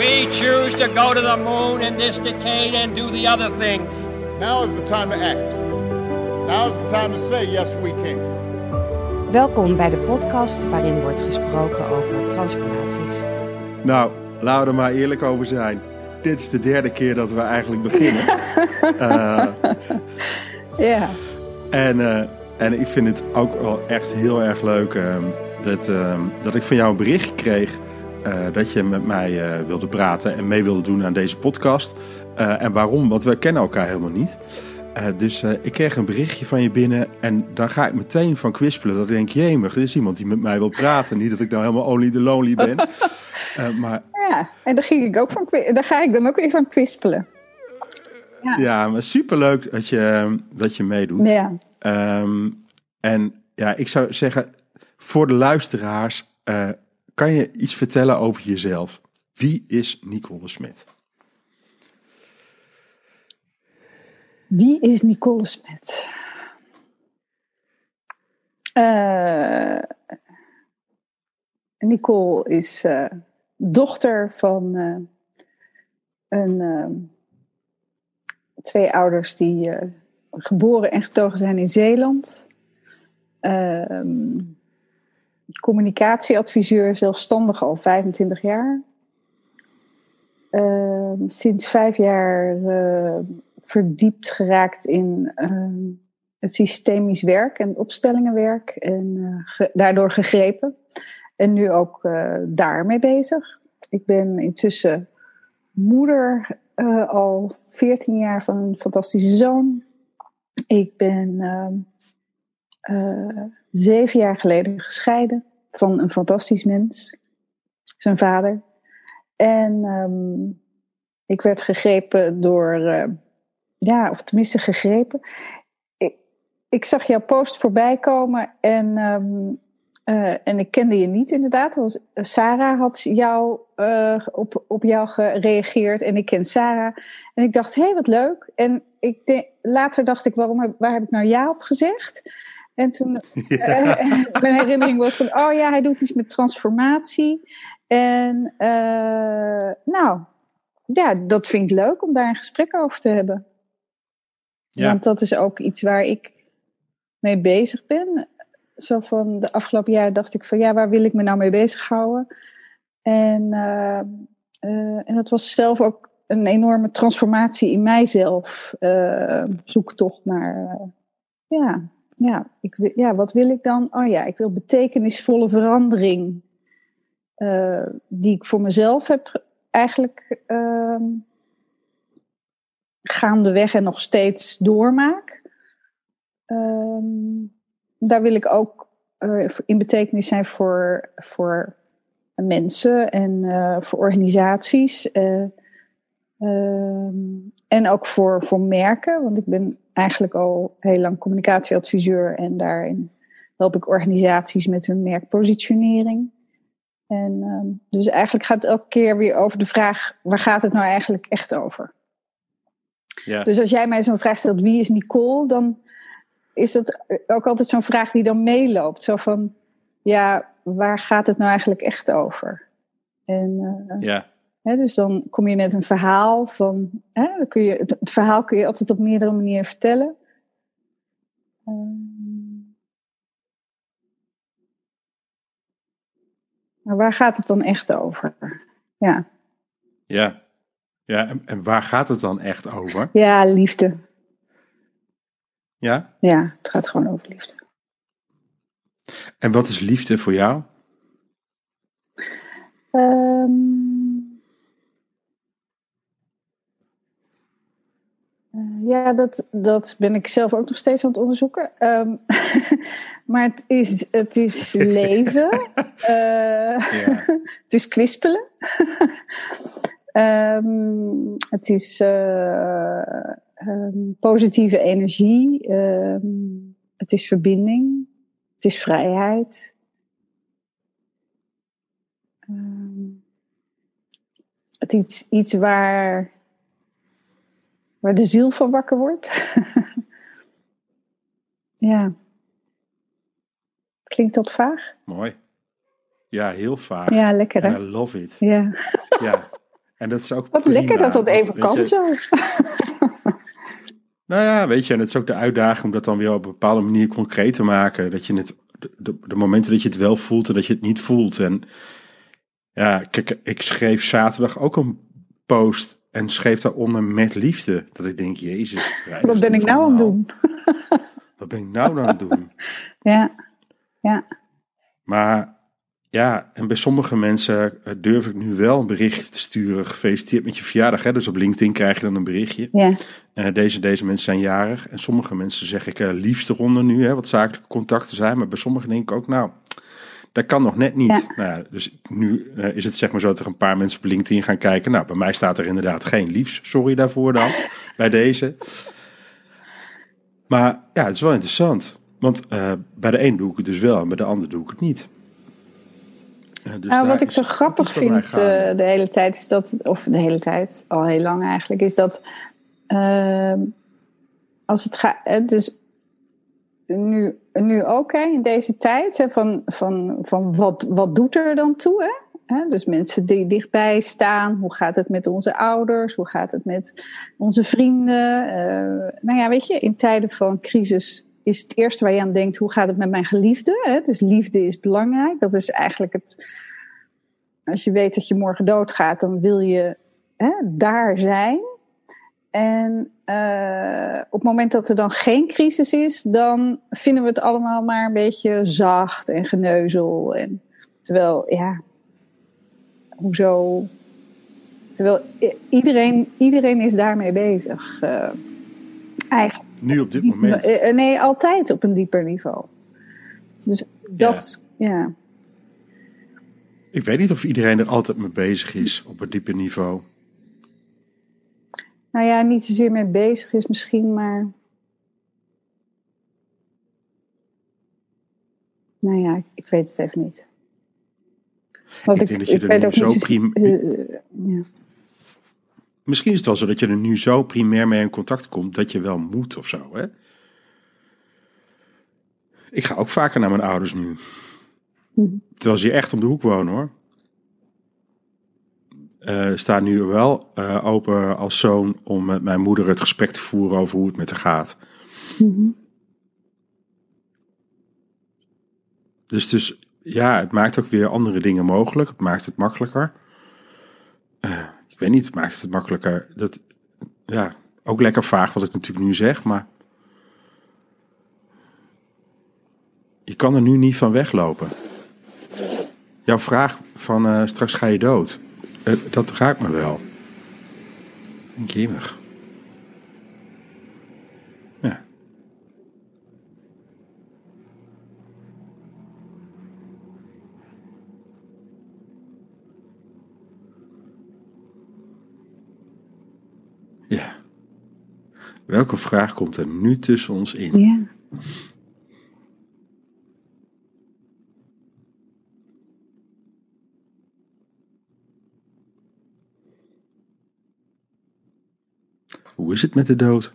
We choose to go to the moon in this decade and do the other things. Now is the time to act. Now is the time to say yes we can. Welkom bij de podcast waarin wordt gesproken over transformaties. Nou, laten we er maar eerlijk over zijn. Dit is de derde keer dat we eigenlijk beginnen. uh, ja. En, uh, en ik vind het ook wel echt heel erg leuk uh, dat, uh, dat ik van jou een bericht kreeg. Dat je met mij wilde praten en mee wilde doen aan deze podcast. en waarom? Want wij kennen elkaar helemaal niet. dus ik kreeg een berichtje van je binnen en dan ga ik meteen van kwispelen. Dat ik denk, jemig, er is iemand die met mij wil praten. niet dat ik nou helemaal only the lonely ben. maar... Ja, en daar, ging ik ook van, daar ga ik dan ook weer van kwispelen. Ja, ja maar superleuk dat je, dat je meedoet. Ja. Um, en ja, ik zou zeggen, voor de luisteraars, kan je iets vertellen over jezelf? Wie is Nicole Smit? Wie is Nicole Smit? Uh, Nicole is uh, dochter van een twee ouders die geboren en getogen zijn in Zeeland. Uh, communicatieadviseur, zelfstandig al 25 jaar. Uh, sinds vijf jaar eh, verdiept geraakt in ehm, het systemisch werk en opstellingenwerk. En eh, daardoor gegrepen. En nu ook daarmee bezig. Ik ben intussen moeder al 14 jaar van een fantastische zoon. Ik ben uh, zeven jaar geleden gescheiden van een fantastisch mens, zijn vader. En um, ik werd gegrepen door, uh, ja, of tenminste gegrepen. Ik, ik zag jouw post voorbij komen en um, uh, en ik kende je niet inderdaad. Sarah had jou, uh, op, op jou gereageerd en ik ken Sarah. En ik dacht, hé, hey, wat leuk. En ik later dacht ik, waarom, waar heb ik nou ja op gezegd? En toen, ja. uh, mijn herinnering was van, oh ja, hij doet iets met transformatie. En nou, ja, dat vind ik leuk om daar een gesprek over te hebben. Ja. Want dat is ook iets waar ik mee bezig ben zo van de afgelopen jaar dacht ik van ja, waar wil ik me nou mee bezighouden? En, uh, en dat was zelf ook een enorme transformatie in mijzelf. Zoektocht naar, ja, ja, ik, ja, wat wil ik dan? Oh ja, ik wil betekenisvolle verandering. die ik voor mezelf heb eigenlijk ehm, gaandeweg en nog steeds doormaak. Um, daar wil ik ook uh, in betekenis zijn voor, voor mensen en uh, voor organisaties. En ook voor, voor merken, want ik ben eigenlijk al heel lang communicatieadviseur en daarin help ik organisaties met hun merkpositionering. En um, dus eigenlijk gaat het elke keer weer over de vraag: waar gaat het nou eigenlijk echt over? Ja. Dus als jij mij zo'n vraag stelt: wie is Nicole? Dan is dat ook altijd zo'n vraag die dan meeloopt. Zo van, ja, waar gaat het nou eigenlijk echt over? En, uh, ja. Dus dan kom je met een verhaal van, dan kun je, het, het verhaal kun je altijd op meerdere manieren vertellen. Um, maar waar gaat het dan echt over? Ja. Ja. Ja, en, en waar gaat het dan echt over? Ja, liefde. Ja? Ja, het gaat gewoon over liefde. En wat is liefde voor jou? Um, ja, dat, dat ben ik zelf ook nog steeds aan het onderzoeken. Um, maar het is, het is leven. uh, ja. het is kwispelen. um, het is uh, um, positieve energie. Het is verbinding. Het is vrijheid. Het is iets waar, waar de ziel van wakker wordt. ja. Klinkt dat vaag? Mooi. Ja, heel vaag. Ja, lekker hè? I love it. Ja. ja. En dat is ook Wat prima, lekker dat dat even kan je, zo. Nou ja, weet je, en het is ook de uitdaging om dat dan weer op een bepaalde manier concreet te maken. Dat je het, de, de, de momenten dat je het wel voelt en dat je het niet voelt. En ja, kijk, ik schreef zaterdag ook een post en schreef daaronder met liefde. Dat ik denk, jezus. ja, Wat ben ik nou aan het doen? Wat ben ik nou aan het doen? Ja, ja. Maar ja, en bij sommige mensen eh, durf ik nu wel een bericht te sturen. Gefeliciteerd met je verjaardag. Hè? Dus op LinkedIn krijg je dan een berichtje. ja. Eh, deze, deze mensen zijn jarig. En sommige mensen zeg ik uh, liefst eronder nu, hè, wat zakelijke contacten zijn. Maar bij sommigen denk ik ook, nou, dat kan nog net niet. Ja. Nou ja, dus nu eh, is het zeg maar zo dat er een paar mensen op LinkedIn gaan kijken. Nou, bij mij staat er inderdaad geen liefs. Sorry daarvoor dan, bij deze. Maar ja, het is wel interessant. Want eh, bij de een doe ik het dus wel en bij de ander doe ik het niet. Eh, dus Nou, wat ik zo grappig vind de hele tijd is dat, of de hele tijd, al heel lang eigenlijk, is dat als het gaat, dus nu, nu ook hè, in deze tijd, hè, van, van, van wat, wat doet er dan toe? Hè? Dus mensen die dichtbij staan, hoe gaat het met onze ouders, hoe gaat het met onze vrienden? Eh, nou ja, weet je, in tijden van crisis is het eerste waar je aan denkt, hoe gaat het met mijn geliefde? Hè? Dus liefde is belangrijk. Dat is eigenlijk het. Als je weet dat je morgen doodgaat, dan wil je hè, daar zijn. En eh, op het moment dat er dan geen crisis is, dan vinden we het allemaal maar een beetje zacht en geneuzel. En, terwijl, ja, hoezo? Terwijl iedereen, iedereen is daarmee bezig. eh, eigenlijk. Nu op dit moment. Eh, Nee, altijd op een dieper niveau. Dus dat, ja. Ik weet niet of iedereen er altijd mee bezig is op een dieper niveau. Nou ja, niet zozeer mee bezig is misschien, maar. Nou ja, ik, ik weet het even niet. Want Ik denk dat je er nu zo eh, ja. Misschien is het wel zo dat je er nu zo primair mee in contact komt dat je wel moet of zo. Hè? Ik ga ook vaker naar mijn ouders nu. Mhm. Terwijl ze hier echt om de hoek wonen hoor. Eh sta nu wel eh, open als zoon om met mijn moeder het gesprek te voeren over hoe het met haar gaat. Mhm. Dus, dus ja, het maakt ook weer andere dingen mogelijk. Het maakt het makkelijker. Eh, ik weet niet, het maakt het makkelijker. Dat, ja, ook lekker vaag wat ik natuurlijk nu zeg, maar je kan er nu niet van weglopen. Jouw vraag van straks ga je dood, eh, dat raakt me wel. Jemig. Ja. Ja. Welke vraag komt er nu tussen ons in? ja. Hoe is het met de dood?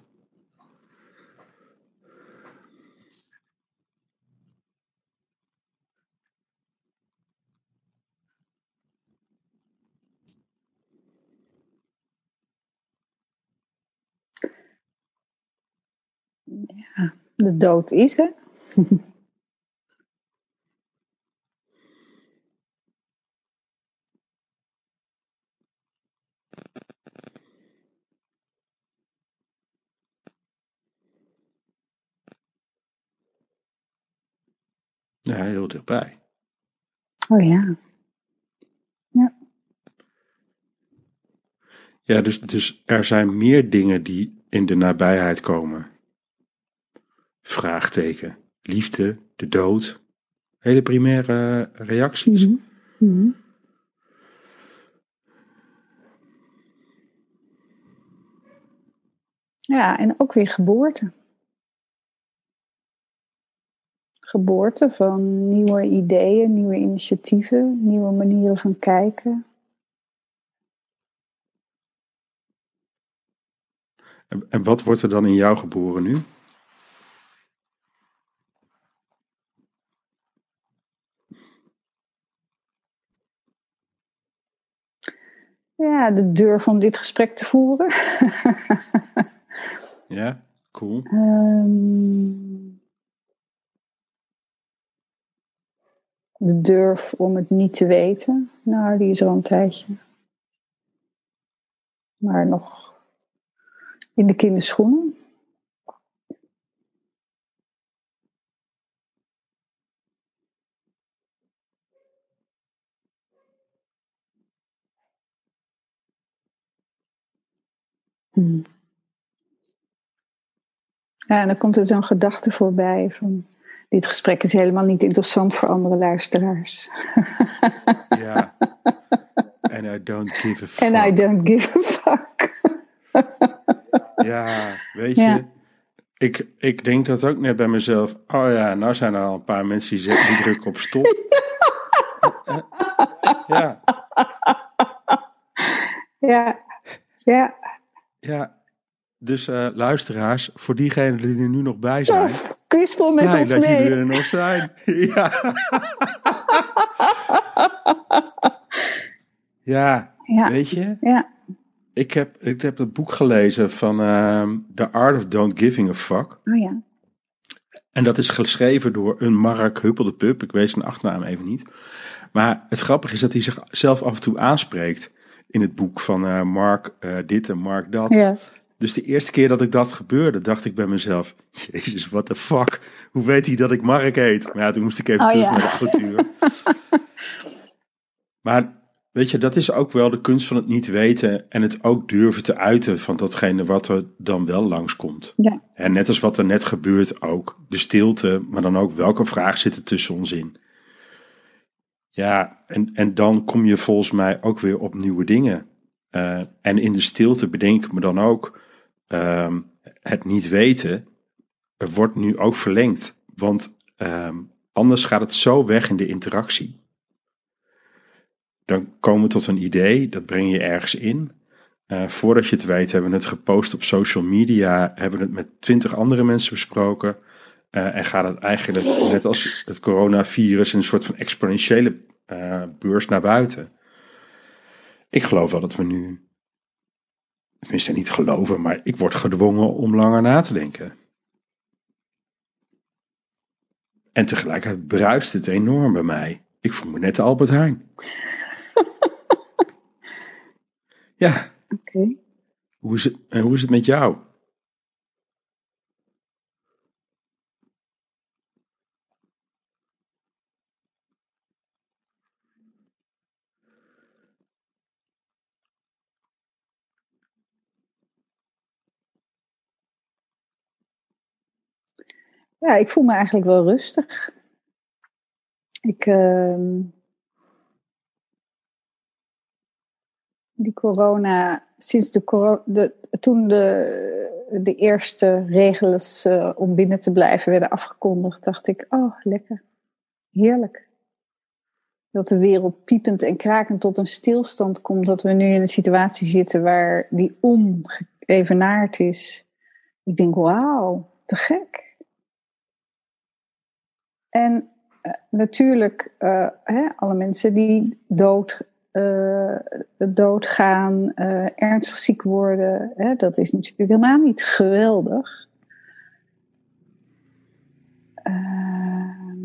De dood is er. Ja, heel dichtbij. Oh ja. Ja, dus, dus er zijn meer dingen die in de nabijheid komen. Vraagteken. Liefde, de dood. Hele primaire reacties. Mhm. Mhm. Ja, en ook weer geboorte. Geboorte van nieuwe ideeën, nieuwe initiatieven, nieuwe manieren van kijken. En, en wat wordt er dan in jou geboren nu? ja, de durf om dit gesprek te voeren. Ja, cool. Ehm, de durf om het niet te weten. Nou, die is er al een tijdje. Maar nog in de kinderschoenen. Hmm. Ja, en dan komt er zo'n gedachte voorbij van... dit gesprek is helemaal niet interessant voor andere luisteraars. Ja. And I don't give a fuck. And I don't give a fuck. Ja, weet je. Ja. Ik, ik denk dat ook net bij mezelf. Oh ja, nou zijn er al een paar mensen die, die drukken op stop. Ja, Ja, ja, ja. Dus eh, luisteraars, voor diegenen die er nu nog bij zijn. tof. Kwispel met ons dat jullie mee. er nog zijn. ja. ja, Ja, weet je. ja. Ik heb, ik heb het boek gelezen van ehm, The Art of Don't Giving a Fuck. Oh ja. En dat is geschreven door een Mark Huppel de Pup. Ik weet zijn achternaam even niet. Maar het grappige is dat hij zichzelf af en toe aanspreekt in het boek van eh, Mark eh, dit en Mark dat. ja. Dus de eerste keer dat ik dat gebeurde, dacht ik bij mezelf: Jezus, what the fuck? Hoe weet hij dat ik Mark heet? Maar ja, toen moest ik even Oh, terug ja. naar de cultuur. maar weet je, dat is ook wel de kunst van het niet weten en het ook durven te uiten van datgene wat er dan wel langskomt. Ja. En net als wat er net gebeurt ook, de stilte, maar dan ook welke vraag zit er tussen ons in. Ja, en, en dan kom je volgens mij ook weer op nieuwe dingen. Eh, en in de stilte bedenk ik me dan ook, ehm, het niet weten wordt nu ook verlengd. Want ehm, anders gaat het zo weg in de interactie. Dan komen we tot een idee, dat breng je ergens in. Eh, voordat je het weet hebben we het gepost op social media, hebben we het met twintig andere mensen besproken. eh, en gaat het eigenlijk, net als het coronavirus, een soort van exponentiële eh, beurs naar buiten. Ik geloof wel dat we nu, tenminste niet geloven, maar ik word gedwongen om langer na te denken. En tegelijkertijd bruist het enorm bij mij. Ik voel me net de Albert Heijn. ja, Oké. hoe is, het, hoe is het met jou? Ja, ik voel me eigenlijk wel rustig. Ik, ehm, die corona, sinds de, coro- de toen de, de eerste regels eh, om binnen te blijven werden afgekondigd, dacht ik, oh lekker, heerlijk. Dat de wereld piepend en krakend tot een stilstand komt, dat we nu in een situatie zitten waar die ongeëvenaard is. Ik denk, wauw, te gek. En eh, natuurlijk, eh, hè, alle mensen die dood, eh, doodgaan, ernstig ziek worden, hè, dat is natuurlijk helemaal niet geweldig. Ehm,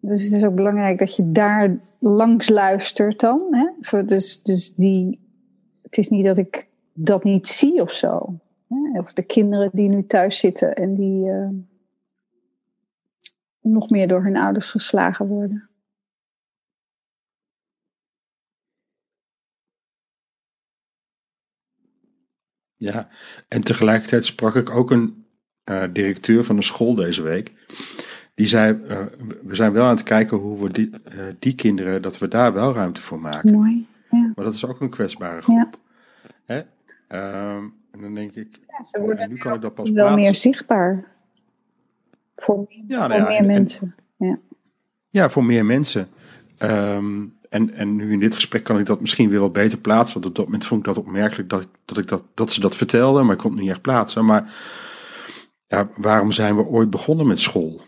dus het is ook belangrijk dat je daar langs luistert dan. Hè? Dus, dus die, het is niet dat ik dat niet zie of zo. Hè? Of de kinderen die nu thuis zitten en die nog meer door hun ouders geslagen worden. Ja, en tegelijkertijd sprak ik ook een eh, directeur van een school deze week. Die zei, eh, we zijn wel aan het kijken hoe we die, eh, die kinderen, dat we daar wel ruimte voor maken. Mooi. Ja. Maar dat is ook een kwetsbare groep. Hè? Ehm, en dan denk ik, Ja, ze worden en nu kan ik dat pas wel plaatsen. meer zichtbaar. Voor, Ja, voor nou ja, meer en- en- mensen. Ja. Ja, voor meer mensen. Ehm, en, en nu in dit gesprek kan ik dat misschien weer wat beter plaatsen. Want op dat moment vond ik dat opmerkelijk dat, dat, ik dat, dat ze dat vertelden. Maar ik kon het niet echt plaatsen. Maar ja, waarom zijn we ooit begonnen met school?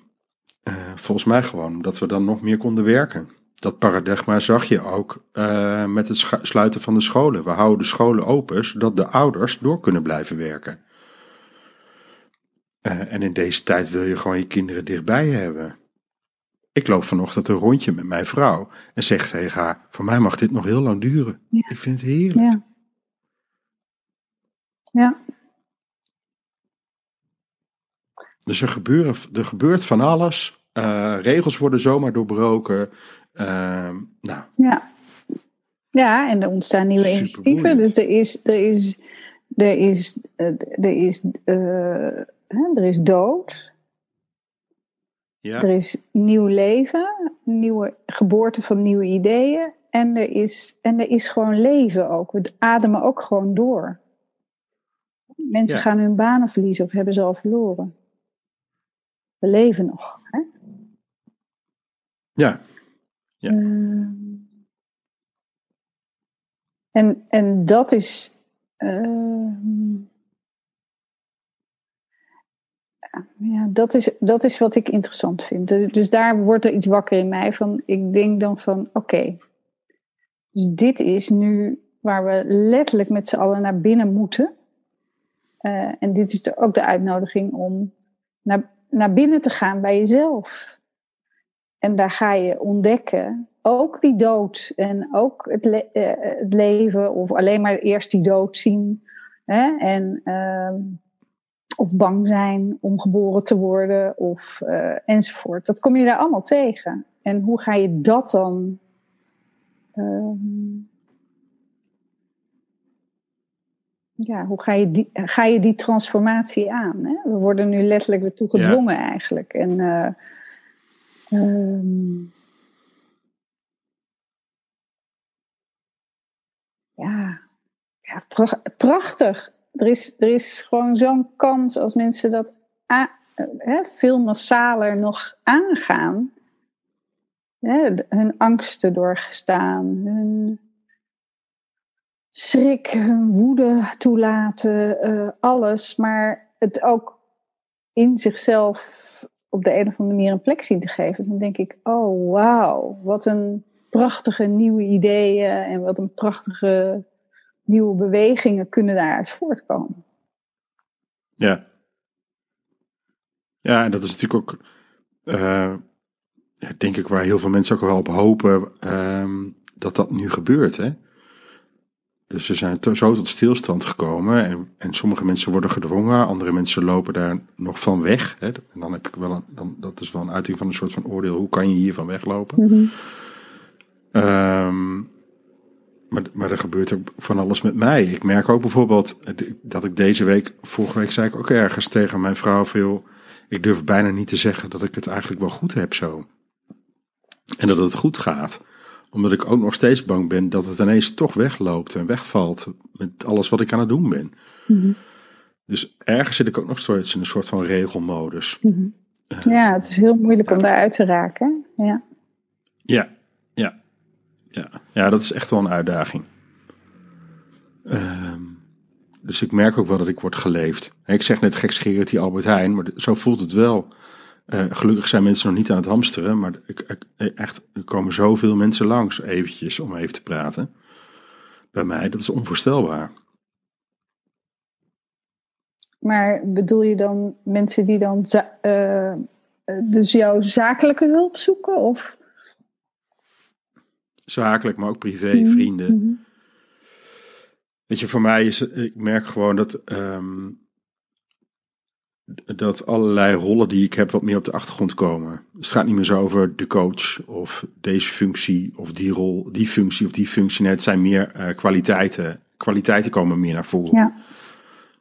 Eh, volgens mij gewoon omdat we dan nog meer konden werken. dat paradigma zag je ook uh, met het sluiten van de scholen. We houden de scholen open zodat de ouders door kunnen blijven werken. Uh, en in deze tijd wil je gewoon je kinderen dichtbij hebben. Ik loop vanochtend een rondje met mijn vrouw en zeg tegen haar: Voor mij mag dit nog heel lang duren. Ja. Ik vind het heerlijk. Ja. ja. Dus er, gebeuren, er gebeurt van alles. Uh, regels worden zomaar doorbroken. Uh, nou. Ja. ja, en er ontstaan nieuwe initiatieven. Dus er is, er is, er is, er is, uh, er is dood. Ja. Er is nieuw leven, nieuwe geboorte van nieuwe ideeën. En er, is, en er is gewoon leven ook. We ademen ook gewoon door. Mensen ja. gaan hun banen verliezen of hebben ze al verloren. We leven nog. Hè? Ja. ja. Uh, en, en dat is. Uh, ja, dat is, dat is wat ik interessant vind. Dus daar wordt er iets wakker in mij van. Ik denk dan van: oké, dus dit is nu waar we letterlijk met z'n allen naar binnen moeten. Uh, en dit is ook de uitnodiging om naar, naar binnen te gaan bij jezelf. En daar ga je ontdekken, ook die dood en ook het, le uh, het leven, of alleen maar eerst die dood zien. Hè? En, uh, of bang zijn om geboren te worden, of uh, enzovoort. Dat kom je daar allemaal tegen. En hoe ga je dat dan. ja, hoe ga je die, ga je die transformatie aan? Hè? We worden nu letterlijk ertoe gedwongen ja. eigenlijk. En uh, um, ja, ja prachtig. Er is, er is gewoon zo'n kans als mensen dat veel massaler nog aangaan. Hun angsten doorgestaan, hun schrik, hun woede toelaten, uh, alles. Maar het ook in zichzelf op de een of andere manier een plek zien te geven. Dan denk ik, oh wauw, wat een prachtige nieuwe ideeën en wat een prachtige nieuwe bewegingen kunnen daaruit voortkomen. Ja. Ja, en dat is natuurlijk ook, uh, denk ik, waar heel veel mensen ook wel op hopen uh, dat dat nu gebeurt. Hè? Dus ze zijn zo tot stilstand gekomen. En, en sommige mensen worden gedwongen, andere mensen lopen daar nog van weg. Hè. En dan heb ik wel een, dan, dat is wel een uiting van een soort van oordeel. Hoe kan je hiervan weglopen? Mm -hmm. um, maar, maar er gebeurt ook van alles met mij. Ik merk ook bijvoorbeeld dat ik deze week, vorige week zei ik ook ergens tegen mijn vrouw veel. Ik durf bijna niet te zeggen dat ik het eigenlijk wel goed heb zo. En dat het goed gaat omdat ik ook nog steeds bang ben dat het ineens toch wegloopt en wegvalt met alles wat ik aan het doen ben. Mm -hmm. Dus ergens zit ik ook nog steeds in een soort van regelmodus. Mm -hmm. uh, ja, het is heel moeilijk ja, om daaruit te raken. Ja, ja, ja. Ja, dat is echt wel een uitdaging. Uh, dus ik merk ook wel dat ik word geleefd. Ik zeg net gekscherend die Albert Heijn, maar zo voelt het wel. Uh, gelukkig zijn mensen nog niet aan het hamsteren, maar ik, echt, er komen zoveel mensen langs eventjes om even te praten. Bij mij, dat is onvoorstelbaar. Maar bedoel je dan mensen die dan uh, dus jouw zakelijke hulp zoeken? Of? Zakelijk, maar ook privé, mm -hmm. vrienden. Weet je, voor mij is ik merk gewoon dat um, dat allerlei rollen die ik heb wat meer op de achtergrond komen. Het gaat niet meer zo over de coach of deze functie of die rol, die functie of die functie. Nee, het zijn meer uh, kwaliteiten. Kwaliteiten komen meer naar voren. Ja.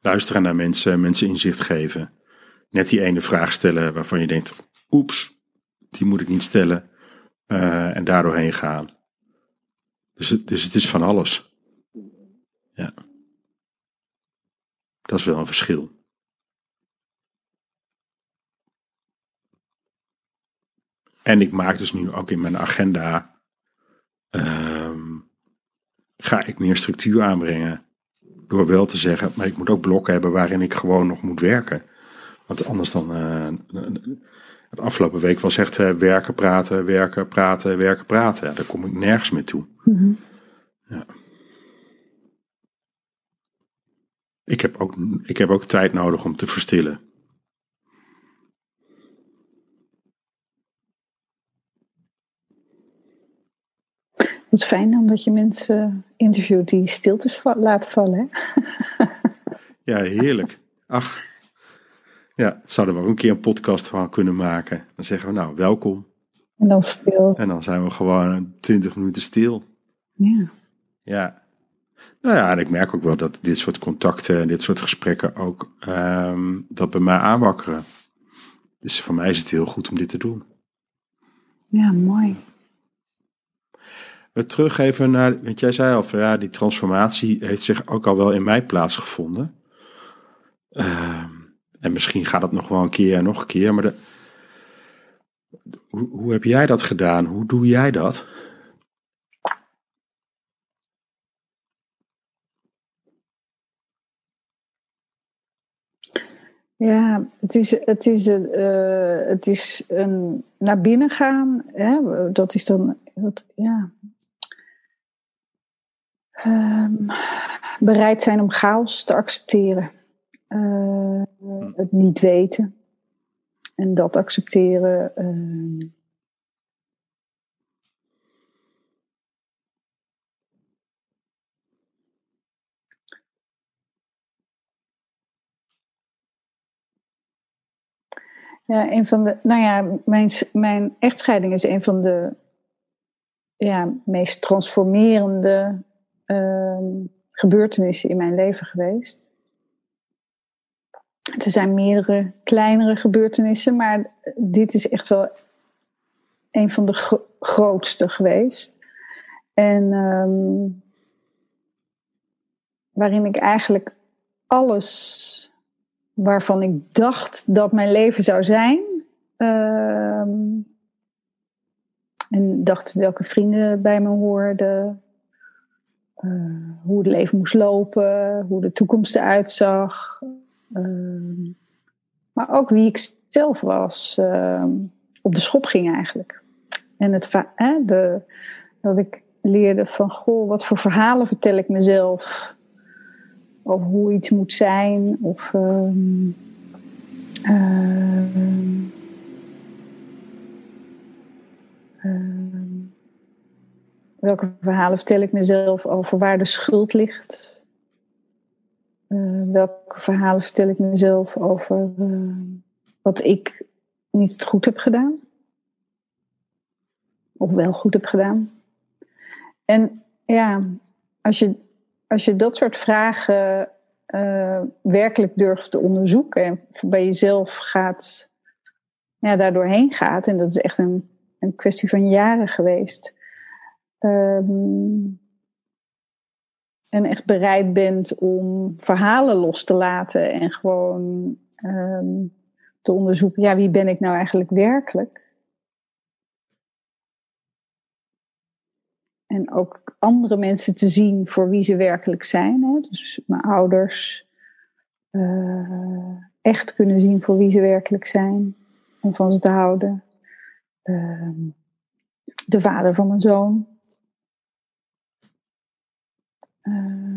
Luisteren naar mensen, mensen inzicht geven. Net die ene vraag stellen waarvan je denkt, oeps, die moet ik niet stellen. Uh, en daardoor heen gaan. Dus het, dus het is van alles. Ja. Dat is wel een verschil. En ik maak dus nu ook in mijn agenda. Um, ga ik meer structuur aanbrengen. Door wel te zeggen, maar ik moet ook blokken hebben waarin ik gewoon nog moet werken. Want anders dan. Uh, De afgelopen week was echt uh, werken, praten, werken, praten, werken, praten. Ja, daar kom ik nergens meer toe. Mhm. Ja. Ik heb, ook, ik heb ook tijd nodig om te verstillen. Wat fijn dan dat je mensen interviewt die stiltes laten vallen. Hè? ja, heerlijk. Ach, ja, zouden we ook een keer een podcast van kunnen maken. Dan zeggen we nou, welkom. En dan stil. En dan zijn we gewoon twintig minuten stil. Ja. Ja. Nou ja, en ik merk ook wel dat dit soort contacten en dit soort gesprekken ook ehm, dat bij mij aanwakkeren. Dus voor mij is het heel goed om dit te doen. Ja, mooi. We terug even naar, want jij zei al, van, ja, die transformatie heeft zich ook al wel in mij plaatsgevonden. Ehm, en misschien gaat het nog wel een keer en nog een keer, maar de, hoe, heb jij dat gedaan? Hoe doe jij dat? Ja, het is, het is, uh, het is een naar binnen gaan. Hè? Dat is dan, dat, ja. Um, bereid zijn om chaos te accepteren. Uh, het niet weten. En dat accepteren. Uh, Ja, een van de, nou ja, mijn, mijn echtscheiding is een van de ja, meest transformerende uh, gebeurtenissen in mijn leven geweest. Er zijn meerdere kleinere gebeurtenissen, maar dit is echt wel een van de gro grootste geweest. En um, waarin ik eigenlijk alles waarvan ik dacht dat mijn leven zou zijn. Uh, en dacht welke vrienden bij me hoorden. Uh, hoe het leven moest lopen, hoe de toekomst eruit zag. Uh, maar ook wie ik zelf was. Uh, op de schop ging eigenlijk. En het, de, dat ik leerde van, goh, wat voor verhalen vertel ik mezelf over hoe iets moet zijn. Of uh, welke verhalen vertel ik mezelf over waar de schuld ligt. Uh, welke verhalen vertel ik mezelf over uh, wat ik niet goed heb gedaan. Of wel goed heb gedaan. En ja, als je als je dat soort vragen uh, werkelijk durft te onderzoeken en bij jezelf gaat, ja, daar doorheen gaat, en dat is echt een, een kwestie van jaren geweest. Um, en echt bereid bent om verhalen los te laten en gewoon um, te onderzoeken, ja, wie ben ik nou eigenlijk werkelijk? En ook andere mensen te zien voor wie ze werkelijk zijn. Hè? Dus mijn ouders uh, echt kunnen zien voor wie ze werkelijk zijn. Om van ze te houden. Uh, de vader van mijn zoon. Uh,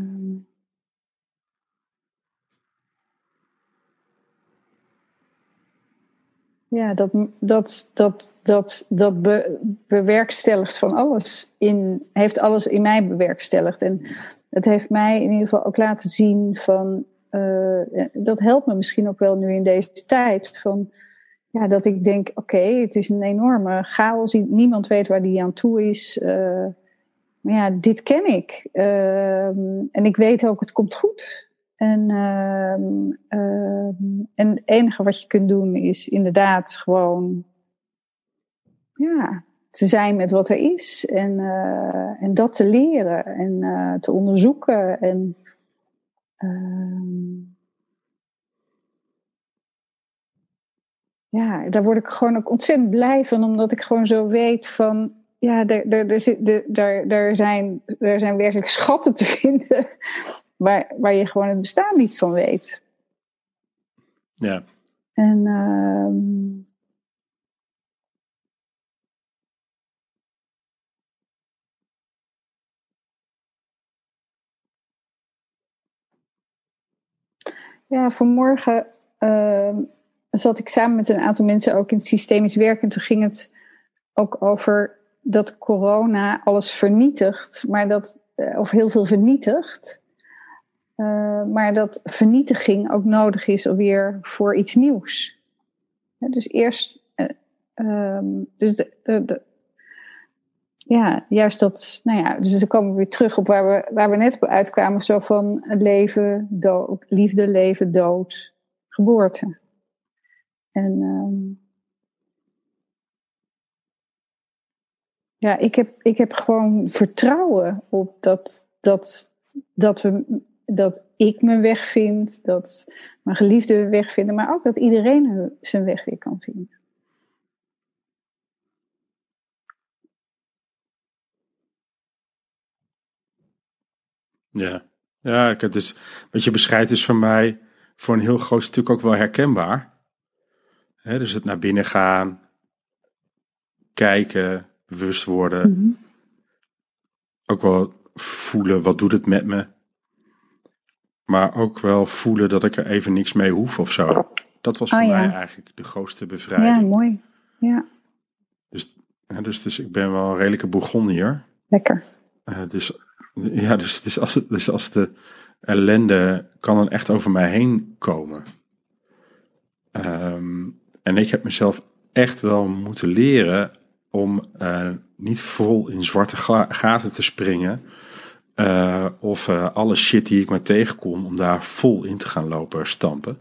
Ja, dat, dat, dat, dat, dat be, bewerkstelligt van alles. In, heeft alles in mij bewerkstelligd. En het heeft mij in ieder geval ook laten zien van. Uh, dat helpt me misschien ook wel nu in deze tijd. Van, ja, dat ik denk: oké, het is een enorme chaos. Niemand weet waar die aan toe is. Uh, ja, dit ken ik. Uh, en ik weet ook, het komt goed. En, uh, uh, en het enige wat je kunt doen is inderdaad gewoon ja, te zijn met wat er is en, uh, en dat te leren en eh, te onderzoeken. En, ehm, ja, daar word ik gewoon ook ontzettend blij van, omdat ik gewoon zo weet van ja, daar zijn, zijn werkelijk schatten te vinden waar, waar je gewoon het bestaan niet van weet. Ja. En ehm, Ja, vanmorgen ehm, zat ik samen met een aantal mensen ook in het systemisch werk. En toen ging het ook over dat corona alles vernietigt, maar dat, uh, of heel veel vernietigt. Uh, maar dat vernietiging ook nodig is alweer voor iets nieuws. Dus eerst, um, dus de, de, ja, juist dat, nou ja, dus dan komen we weer terug op waar we, waar we net uitkwamen, zo van leven, dood, liefde, leven, dood, geboorte. En um, ja, ik heb, ik heb gewoon vertrouwen op dat, dat, dat, we, dat ik mijn weg vind, dat mijn geliefde weg vinden, maar ook dat iedereen zijn weg weer kan vinden. Ja, ja het is, wat je beschrijft is voor mij voor een heel groot stuk ook wel herkenbaar. He, dus het naar binnen gaan, kijken, bewust worden. Mm -hmm. Ook wel voelen, wat doet het met me? Maar ook wel voelen dat ik er even niks mee hoef of zo. Dat was voor oh, ja. mij eigenlijk de grootste bevrijding. Ja, mooi. Ja. Dus, dus, dus ik ben wel een redelijke Bourgondier. Lekker. Uh, dus ja, dus, dus, als het, dus als de ellende kan dan echt over mij heen komen. Um, en ik heb mezelf echt wel moeten leren om uh, niet vol in zwarte ga gaten te springen. Uh, of uh, alle shit die ik maar tegenkom, om daar vol in te gaan lopen stampen.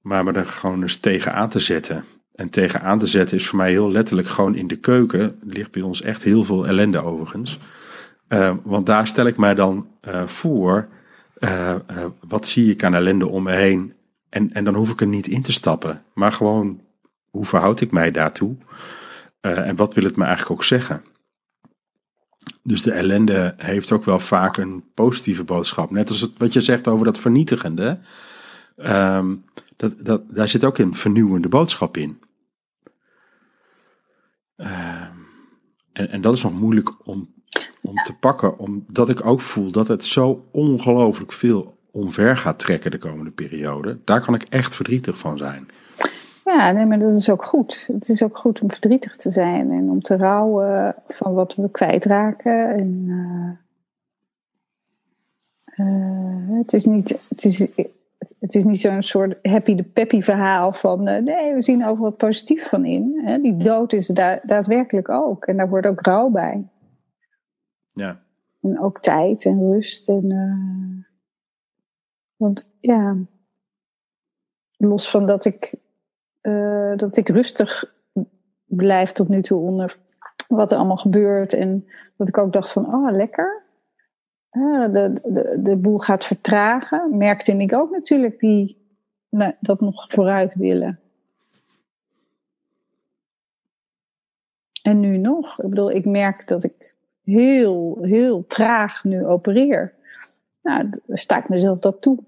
Maar me er gewoon eens tegen aan te zetten. En tegen aan te zetten is voor mij heel letterlijk gewoon in de keuken. Er ligt bij ons echt heel veel ellende overigens. Want daar stel ik mij dan voor. Wat zie ik aan ellende om me heen? En, en dan hoef ik er niet in te stappen. Maar gewoon, hoe verhoud ik mij daartoe? En wat wil het me eigenlijk ook zeggen? Dus de ellende heeft ook wel vaak een positieve boodschap. Net als het, wat je zegt over dat vernietigende. Um, dat, dat, daar zit ook een vernieuwende boodschap in. En, en dat is nog moeilijk om om te pakken, omdat ik ook voel dat het zo ongelooflijk veel omver gaat trekken de komende periode. Daar kan ik echt verdrietig van zijn. Ja, nee, maar dat is ook goed. Het is ook goed om verdrietig te zijn en om te rouwen van wat we kwijtraken. En, uh, uh, het is niet, het is, het is niet zo'n soort happy de peppy verhaal van uh, nee, we zien overal wat positief van in. Hè? Die dood is da daadwerkelijk ook en daar hoort ook rouw bij. Ja. En ook tijd en rust. En, want ja, los van dat ik, uh, dat ik rustig blijf tot nu toe onder wat er allemaal gebeurt. En dat ik ook dacht van, oh lekker. Uh, de, de, de boel gaat vertragen. Merkte ik ook natuurlijk die nou, dat nog vooruit willen. En nu nog. Ik bedoel, ik merk dat ik heel, heel traag nu opereer. Nou, sta ik mezelf dat toe.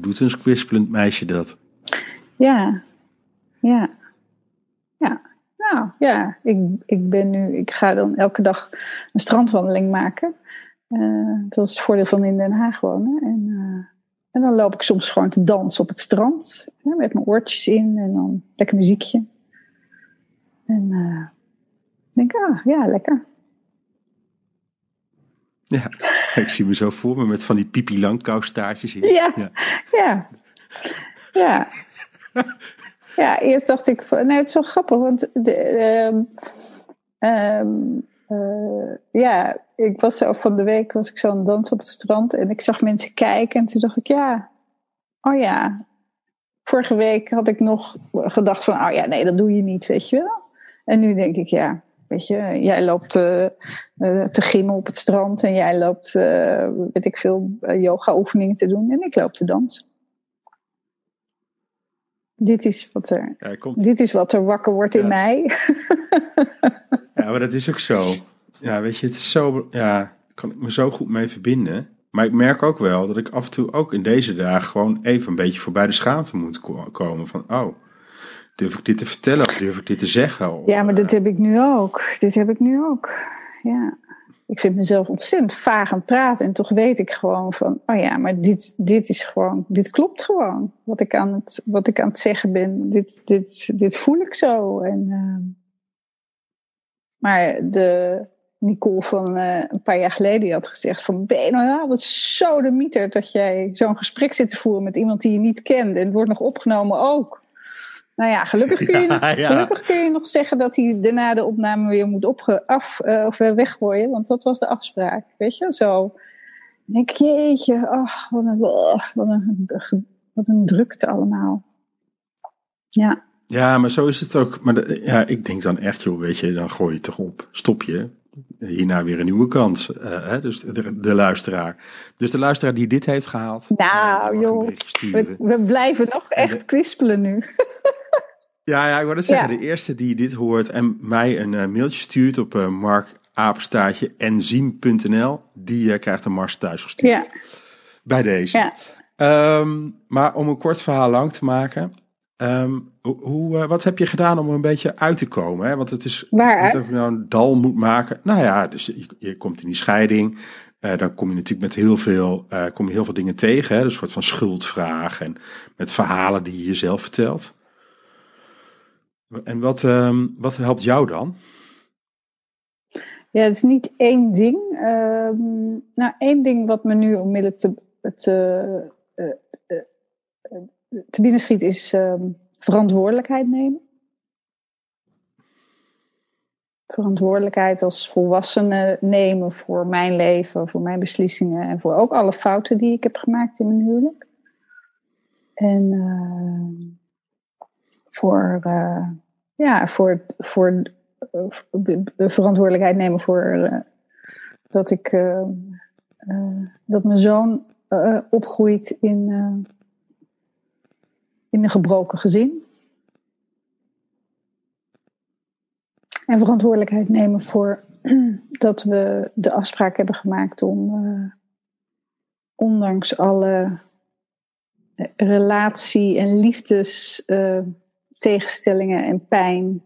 Doet een kwispelend meisje dat? Ja, ja, ja. Nou ja, ik, ik ben nu, ik ga dan elke dag een strandwandeling maken. Uh, dat is het voordeel van in Den Haag wonen. En, uh, en dan loop ik soms gewoon te dansen op het strand. Ja, met mijn oortjes in en dan lekker muziekje. En uh, denk, ah, ja, lekker. Ja, ik zie me zo voor me met van die pipi langkoustaartjes in. Ja, ja, ja. Ja, ja eerst dacht ik, van, nee, het is zo grappig, want de, um, um, uh, ja, ik was zo van de week, was ik zo aan het dansen op het strand en ik zag mensen kijken en toen dacht ik, ja, oh ja, vorige week had ik nog gedacht van, oh ja, nee, dat doe je niet, weet je wel. En nu denk ik, ja, weet je, jij loopt uh, uh, te gimmen op het strand en jij loopt, uh, weet ik veel, yoga oefeningen te doen en ik loop te dansen. Dit is wat er, ja, komt... dit is wat er wakker wordt ja. in mij. ja, maar dat is ook zo. Ja, weet je, het is zo, ja, kan ik me zo goed mee verbinden. Maar ik merk ook wel dat ik af en toe ook in deze dagen gewoon even een beetje voorbij de schaamte moet komen. Van, oh, durf ik dit te vertellen of durf ik dit te zeggen? Of, ja, maar dit heb ik nu ook. Dit heb ik nu ook. Ja. ik vind mezelf ontzettend vaag aan het praten. En toch weet ik gewoon van, oh ja, maar dit, dit is gewoon, dit klopt gewoon. Wat ik aan het, wat ik aan het zeggen ben, dit, dit, dit voel ik zo. En, uh, maar de Nicole van uh, een paar jaar geleden die had gezegd van, ben je nou wat zo de mieter dat jij zo'n gesprek zit te voeren met iemand die je niet kent. En het wordt nog opgenomen ook. Nou ja, gelukkig kun, je, nog, gelukkig kun je nog zeggen dat hij daarna de opname weer moet opge, af, uh, of weggooien. Want dat was de afspraak. Weet je, zo. Dan denk ik, jeetje, oh, wat, een, wat, een, wat een drukte allemaal. Ja. Ja, maar zo is het ook. Maar de, ja, ik denk dan echt, joh, weet je, dan gooi je toch op. Stop je. Hierna weer een nieuwe kans. Uh, hè, dus de, de, luisteraar. Dus de luisteraar die dit heeft gehaald. Nou, uh, joh. We, we, blijven nog echt kwispelen nu. Ja, ja, ik wilde zeggen, ja. de eerste die dit hoort en mij een uh, mailtje stuurt op uh, markapenstaartje enzym.nl, die uh, krijgt een Mars thuis gestuurd. Ja. Bij deze. Ja. Um, maar om een kort verhaal lang te maken, um, hoe, wat heb je gedaan om er een beetje uit te komen? Hè? Want het is Waaruit? dat je nou een dal moet maken. Nou ja, dus je, je komt in die scheiding. dan kom je natuurlijk met heel veel, kom je heel veel dingen tegen. Hè? Dus een soort van schuldvraag en met verhalen die je jezelf vertelt. En wat, um, wat helpt jou dan? Ja, het is niet één ding. Um, nou, één ding wat me nu onmiddellijk te, te, uh, uh, te binnen schiet is um, verantwoordelijkheid nemen. Verantwoordelijkheid als volwassene nemen voor mijn leven, voor mijn beslissingen en voor ook alle fouten die ik heb gemaakt in mijn huwelijk. En voor, uh, ja, voor, voor uh, verantwoordelijkheid nemen voor uh, dat ik dat mijn zoon opgroeit in, in een gebroken gezin. En verantwoordelijkheid nemen voor dat we de afspraak hebben gemaakt om, ondanks alle relatie- en liefdes tegenstellingen en pijn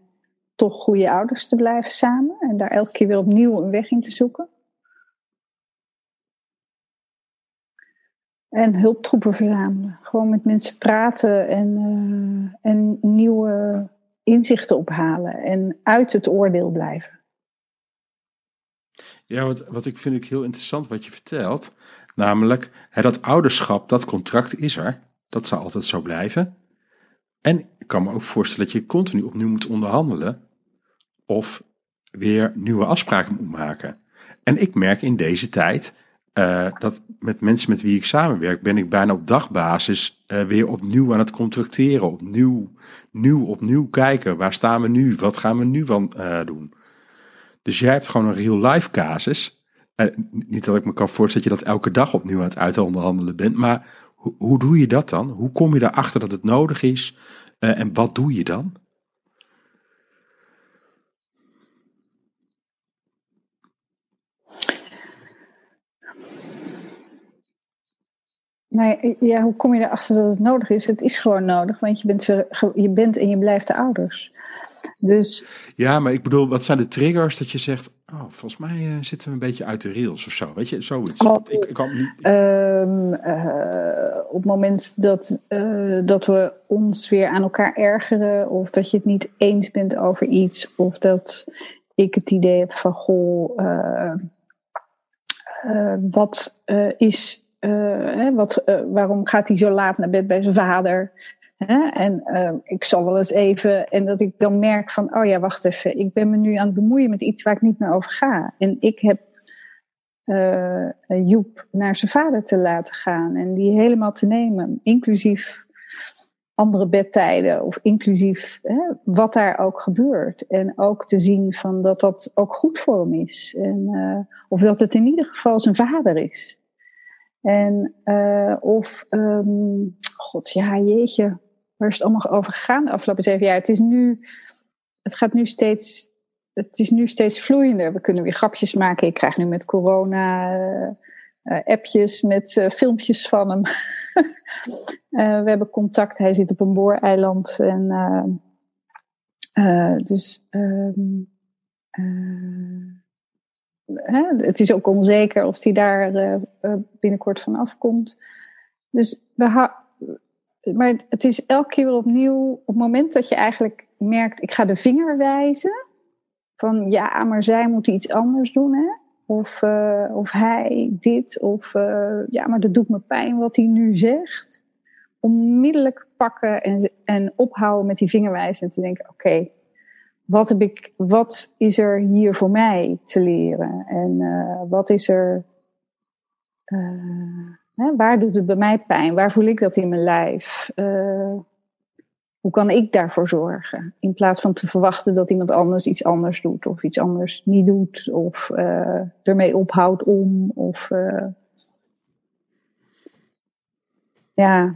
toch goede ouders te blijven samen en daar elke keer weer opnieuw een weg in te zoeken. En hulptroepen verzamelen. Gewoon met mensen praten en, uh, en nieuwe inzichten ophalen en uit het oordeel blijven. Ja, wat, wat ik vind ik heel interessant wat je vertelt. Namelijk, dat ouderschap, dat contract is er. Dat zal altijd zo blijven. En ik kan me ook voorstellen dat je continu opnieuw moet onderhandelen of weer nieuwe afspraken moet maken. En ik merk in deze tijd uh, dat met mensen met wie ik samenwerk, ben ik bijna op dagbasis uh, weer opnieuw aan het contracteren. Opnieuw, nieuw, opnieuw kijken. Waar staan we nu? Wat gaan we nu van uh, doen? Dus jij hebt gewoon een real life casus. niet dat ik me kan voorstellen dat je dat elke dag opnieuw aan het uitonderhandelen bent, maar hoe doe je dat dan? Hoe kom je erachter dat het nodig is? Uh, en wat doe je dan? Nou ja, hoe kom je erachter dat het nodig is? Het is gewoon nodig, want je bent, je bent en je blijft de ouders. Dus, ja, maar ik bedoel, wat zijn de triggers dat je zegt, oh, volgens mij uh, zitten we een beetje uit de rails of zo, weet je, zoiets. Ik, ik kan niet... Um, uh, op het moment dat, uh, dat we ons weer aan elkaar ergeren, of dat je het niet eens bent over iets, of dat ik het idee heb van, goh, wat is, hè, wat, waarom gaat hij zo laat naar bed bij zijn vader? En uh, ik zal wel eens even, en dat ik dan merk van, oh ja, wacht even, ik ben me nu aan het bemoeien met iets waar ik niet meer over ga. En ik heb uh, Joep naar zijn vader te laten gaan en die helemaal te nemen, inclusief andere bedtijden of inclusief hè, wat daar ook gebeurt. En ook te zien van dat dat ook goed voor hem is. En, uh, of dat het in ieder geval zijn vader is. En uh, of, um, god ja, jeetje, waar is het allemaal over gegaan de afgelopen zeven jaar? Het is nu, het gaat nu steeds, het is nu steeds vloeiender. We kunnen weer grapjes maken. Ik krijg nu met corona uh, appjes met filmpjes van hem. we hebben contact. Hij zit op een booreiland. En, dus, um, hè, het is ook onzeker of die daar uh, binnenkort van afkomt. Dus we maar het is elke keer opnieuw, op het moment dat je eigenlijk merkt, ik ga de vinger wijzen. Van ja, maar zij moeten iets anders doen. Hè? Of, uh, of hij dit. Of ja, maar dat doet me pijn wat hij nu zegt. Onmiddellijk pakken en, en ophouden met die vingerwijzen. En te denken, oké, wat heb ik, wat is er hier voor mij te leren? En uh, wat is er, hè, waar doet het bij mij pijn? Waar voel ik dat in mijn lijf? hoe kan ik daarvoor zorgen? In plaats van te verwachten dat iemand anders iets anders doet, of iets anders niet doet, of ermee ophoudt om, of. Ja.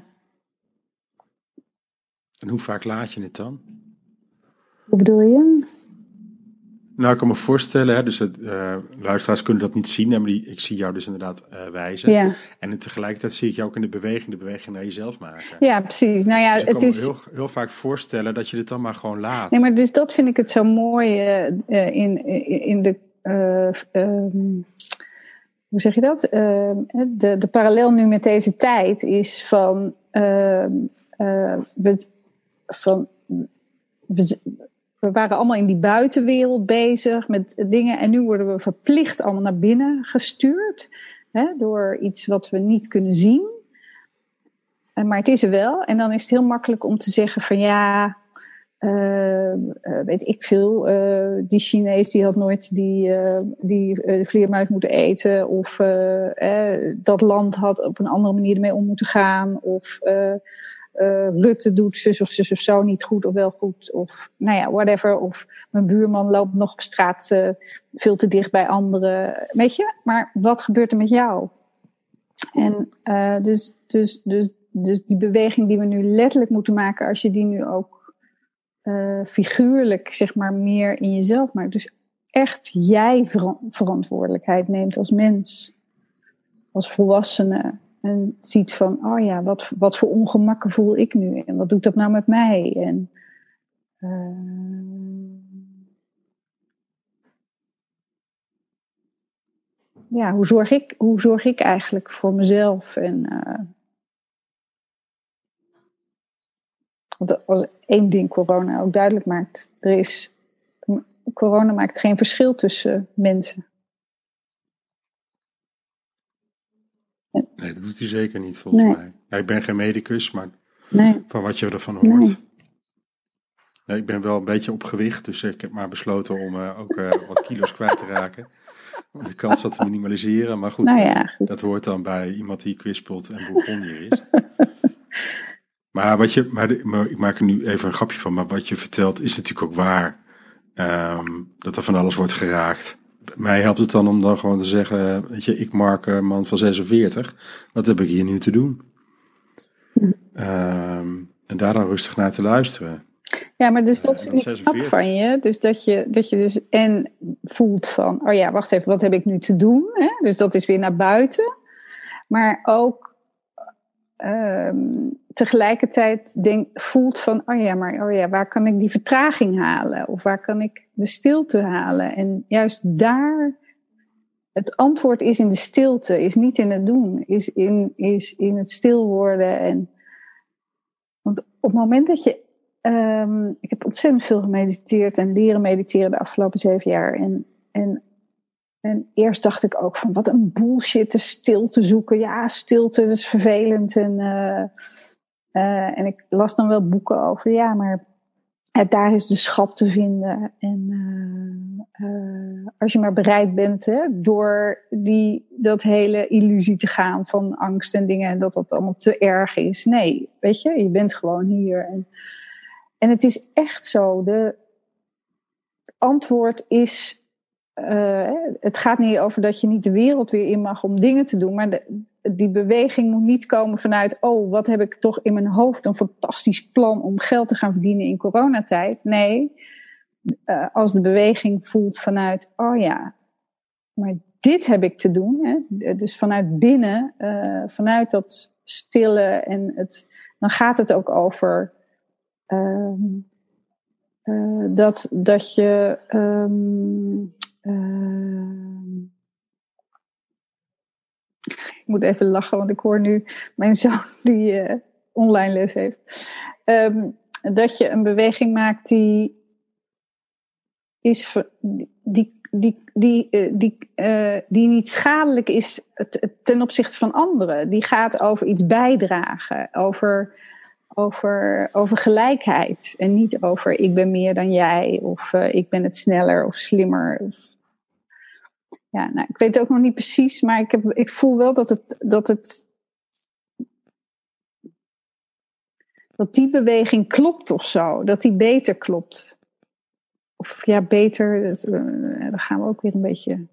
En hoe vaak laat je het dan? Hoe bedoel je? Nou, ik kan me voorstellen, hè, dus het, uh, luisteraars kunnen dat niet zien, maar die, ik zie jou dus inderdaad uh, wijzen. Ja. En tegelijkertijd zie ik jou ook in de beweging, de beweging naar jezelf maken. Ja, precies. Nou ja, dus ik het kan is. me heel, heel vaak voorstellen dat je dit dan maar gewoon laat. Nee, maar dus dat vind ik het zo mooi uh, in, in de. Um, hoe zeg je dat? de, de parallel nu met deze tijd is van. Ehm, van we, we waren allemaal in die buitenwereld bezig met dingen. En nu worden we verplicht allemaal naar binnen gestuurd. Hè, door iets wat we niet kunnen zien. Maar het is er wel. En dan is het heel makkelijk om te zeggen van ja, uh, weet ik veel, uh, die Chinees die had nooit die, uh, die vleermuis moeten eten. Of dat land had op een andere manier ermee om moeten gaan. Of uh, Rutte doet zus of zus of zo niet goed of wel goed. Of nou ja, whatever. Of mijn buurman loopt nog op straat uh, veel te dicht bij anderen. Weet je? Maar wat gebeurt er met jou? En uh, dus, dus, dus, dus die beweging die we nu letterlijk moeten maken, als je die nu ook figuurlijk, zeg maar, meer in jezelf maakt. Dus echt jij ver verantwoordelijkheid neemt als mens, als volwassene. En ziet van, oh ja, wat, wat voor ongemakken voel ik nu? En wat doet dat nou met mij? En, uh, ja, hoe zorg, ik, hoe zorg ik eigenlijk voor mezelf? En, uh, want als één ding corona ook duidelijk maakt, er is, corona maakt geen verschil tussen mensen. Nee, dat doet hij zeker niet volgens Nee. mij. Ja, ik ben geen medicus, maar Nee, van wat je ervan hoort. Nee. Nee, ik ben wel een beetje op gewicht, dus ik heb maar besloten om eh, ook eh, wat kilo's kwijt te raken. Om de kans wat te minimaliseren. Maar goed, Nou eh, ja, goed. dat hoort dan bij iemand die kwispelt en bourgondier is. maar, wat je, maar, de- maar ik maak er nu even een grapje van, maar wat je vertelt is natuurlijk ook waar. Ehm, dat er van alles wordt geraakt. Mij helpt het dan om dan gewoon te zeggen, weet je, ik Mark, eh, man van 46, wat heb ik hier nu te doen? Hm. Ehm, en daar dan rustig naar te luisteren. Ja, maar dus Ja, dat vind ik knap 46. van je. Dus dat je, dat je dus en voelt van, oh ja, wacht even, wat heb ik nu te doen? Hè? Dus dat is weer naar buiten. Maar ook ehm, tegelijkertijd denk, voelt van, oh ja, maar oh ja, waar kan ik die vertraging halen? Of waar kan ik de stilte halen? En juist daar, het antwoord is in de stilte, is niet in het doen, is in, is in het stil worden. En, want op het moment dat je Ehm, ik heb ontzettend veel gemediteerd en leren mediteren de afgelopen zeven jaar. En, en, en eerst dacht ik ook van wat een bullshit, de stilte zoeken. Ja, stilte, is vervelend. En, eh, eh, en ik las dan wel boeken over, ja, maar daar is de schat te vinden. En eh, als je maar bereid bent hè, door die, dat hele illusie te gaan van angst en dingen en dat dat allemaal te erg is. Nee, weet je, je bent gewoon hier. En, en het is echt zo. De, het antwoord is. Eh, het gaat niet over dat je niet de wereld weer in mag om dingen te doen. Maar de, die beweging moet niet komen vanuit. Oh, wat heb ik toch in mijn hoofd een fantastisch plan om geld te gaan verdienen in coronatijd. Nee, eh, als de beweging voelt vanuit. Oh ja, maar dit heb ik te doen. Hè? Dus vanuit binnen, eh, vanuit dat stille en het. Dan gaat het ook over. Ehm, eh, dat, dat je. Ehm, ehm, moet even lachen, want ik hoor nu mijn zoon die uh, online les heeft. Um, dat je een beweging maakt die is die, die, die, uh, die, uh, die niet schadelijk is ten opzichte van anderen. Die gaat over iets bijdragen, over, over, over gelijkheid. En niet over ik ben meer dan jij, of ik ben het sneller of slimmer. Of, ja, nou, ik weet het ook nog niet precies, maar ik, heb, ik voel wel dat het, dat het. Dat die beweging klopt of zo, dat die beter klopt of ja, beter. Dat, uh, dan gaan we ook weer een beetje.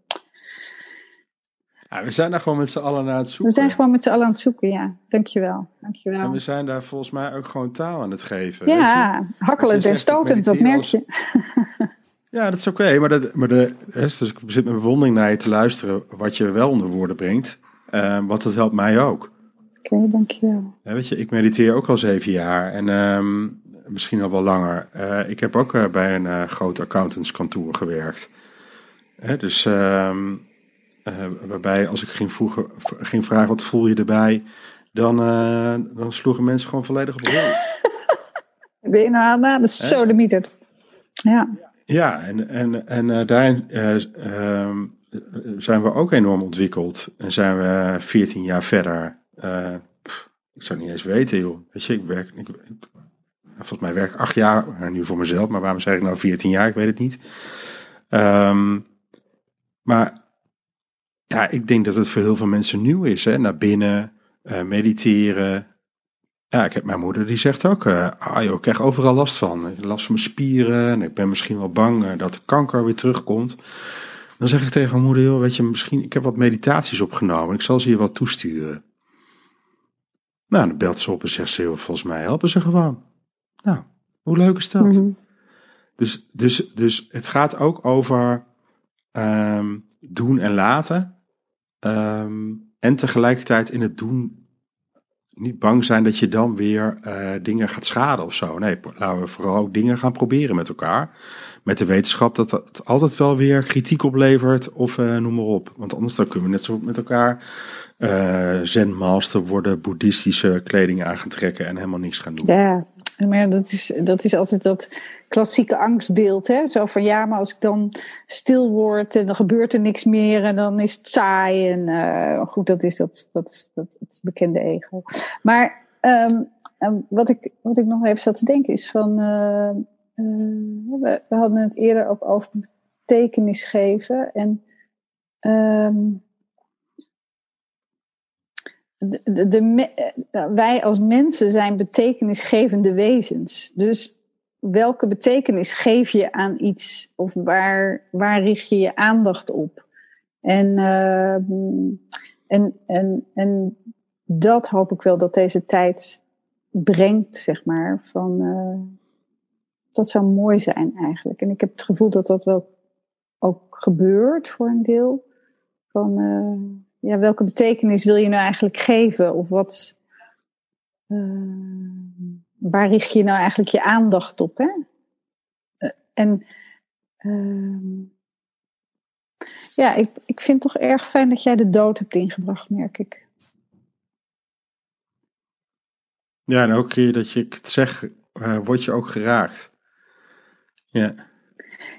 Ja, we zijn daar gewoon met z'n allen aan het zoeken. We zijn gewoon met z'n allen aan het zoeken, ja. Dankjewel. Dankjewel. En we zijn daar volgens mij ook gewoon taal aan het geven. Ja, hakkelend en stotend, dat merk je. Ja, dat is oké. Okay, maar, dat, maar de, dus ik zit met bewondering naar je te luisteren wat je wel onder woorden brengt. Uh, want dat helpt mij ook. Oké, okay, dankjewel. Ja, weet je, ik mediteer ook al zeven jaar. En um, misschien al wel langer. Uh, ik heb ook uh, bij een groot accountantskantoor gewerkt. dus ehm, waarbij als ik ging, vroegen, ging vragen wat voel je erbij, dan, dan sloegen mensen gewoon volledig op rol. ben je nou aan de sodemieter? Ja. Ja, en, en, en daarin ehm, zijn we ook enorm ontwikkeld. En zijn we 14 jaar verder. Pff, ik zou niet eens weten, joh. Weet je, ik werk, ik, volgens mij werk ik acht jaar, nu voor mezelf, maar waarom zeg ik nou 14 jaar? Ik weet het niet. Um, maar ja, ik denk dat het voor heel veel mensen nieuw is. Hè? Naar binnen, mediteren. Ja, ik heb mijn moeder die zegt ook, uh, ah joh, ik krijg overal last van. Last van mijn spieren en ik ben misschien wel bang uh, dat de kanker weer terugkomt. Dan zeg ik tegen mijn moeder, joh, weet je, misschien, ik heb wat meditaties opgenomen. Ik zal ze je wat toesturen. Nou, dan belt ze op en zegt ze, joh, volgens mij helpen ze gewoon. Nou, hoe leuk is dat? Mm-hmm. Dus, dus, dus het gaat ook over um, doen en laten. Um, en tegelijkertijd in het doen niet bang zijn dat je dan weer uh, dingen gaat schaden of zo. Nee, laten we vooral ook dingen gaan proberen met elkaar. Met de wetenschap dat het altijd wel weer kritiek oplevert of uh, noem maar op. Want anders dan kunnen we net zo met elkaar uh, zen-master worden, boeddhistische kleding aan gaan trekken en helemaal niks gaan doen. Ja, maar dat is, dat is altijd dat klassieke angstbeeld. Hè? Zo van ja, maar als ik dan stil word en dan gebeurt er niks meer en dan is het saai. En uh, goed, dat is dat, dat, dat, het bekende ego. Maar um, wat, ik, wat ik nog even zat te denken is van. Uh, uh, we, we, hadden het eerder ook over betekenis geven. En um, de, de, eh, wij als mensen zijn betekenisgevende wezens. Dus welke betekenis geef je aan iets? Of waar, waar richt je je aandacht op? En, uh, en, en, en dat hoop ik wel dat deze tijd brengt, zeg maar. Van, uh, dat zou mooi zijn eigenlijk. En ik heb het gevoel dat dat wel ook gebeurt voor een deel. Van, uh, ja, welke betekenis wil je nou eigenlijk geven? Of wat, uh, waar richt je nou eigenlijk je aandacht op? Hè? Uh, en uh, ja, ik, ik vind het toch erg fijn dat jij de dood hebt ingebracht, merk ik. Ja, en ook keer dat je het zegt, uh, word je ook geraakt. Ja.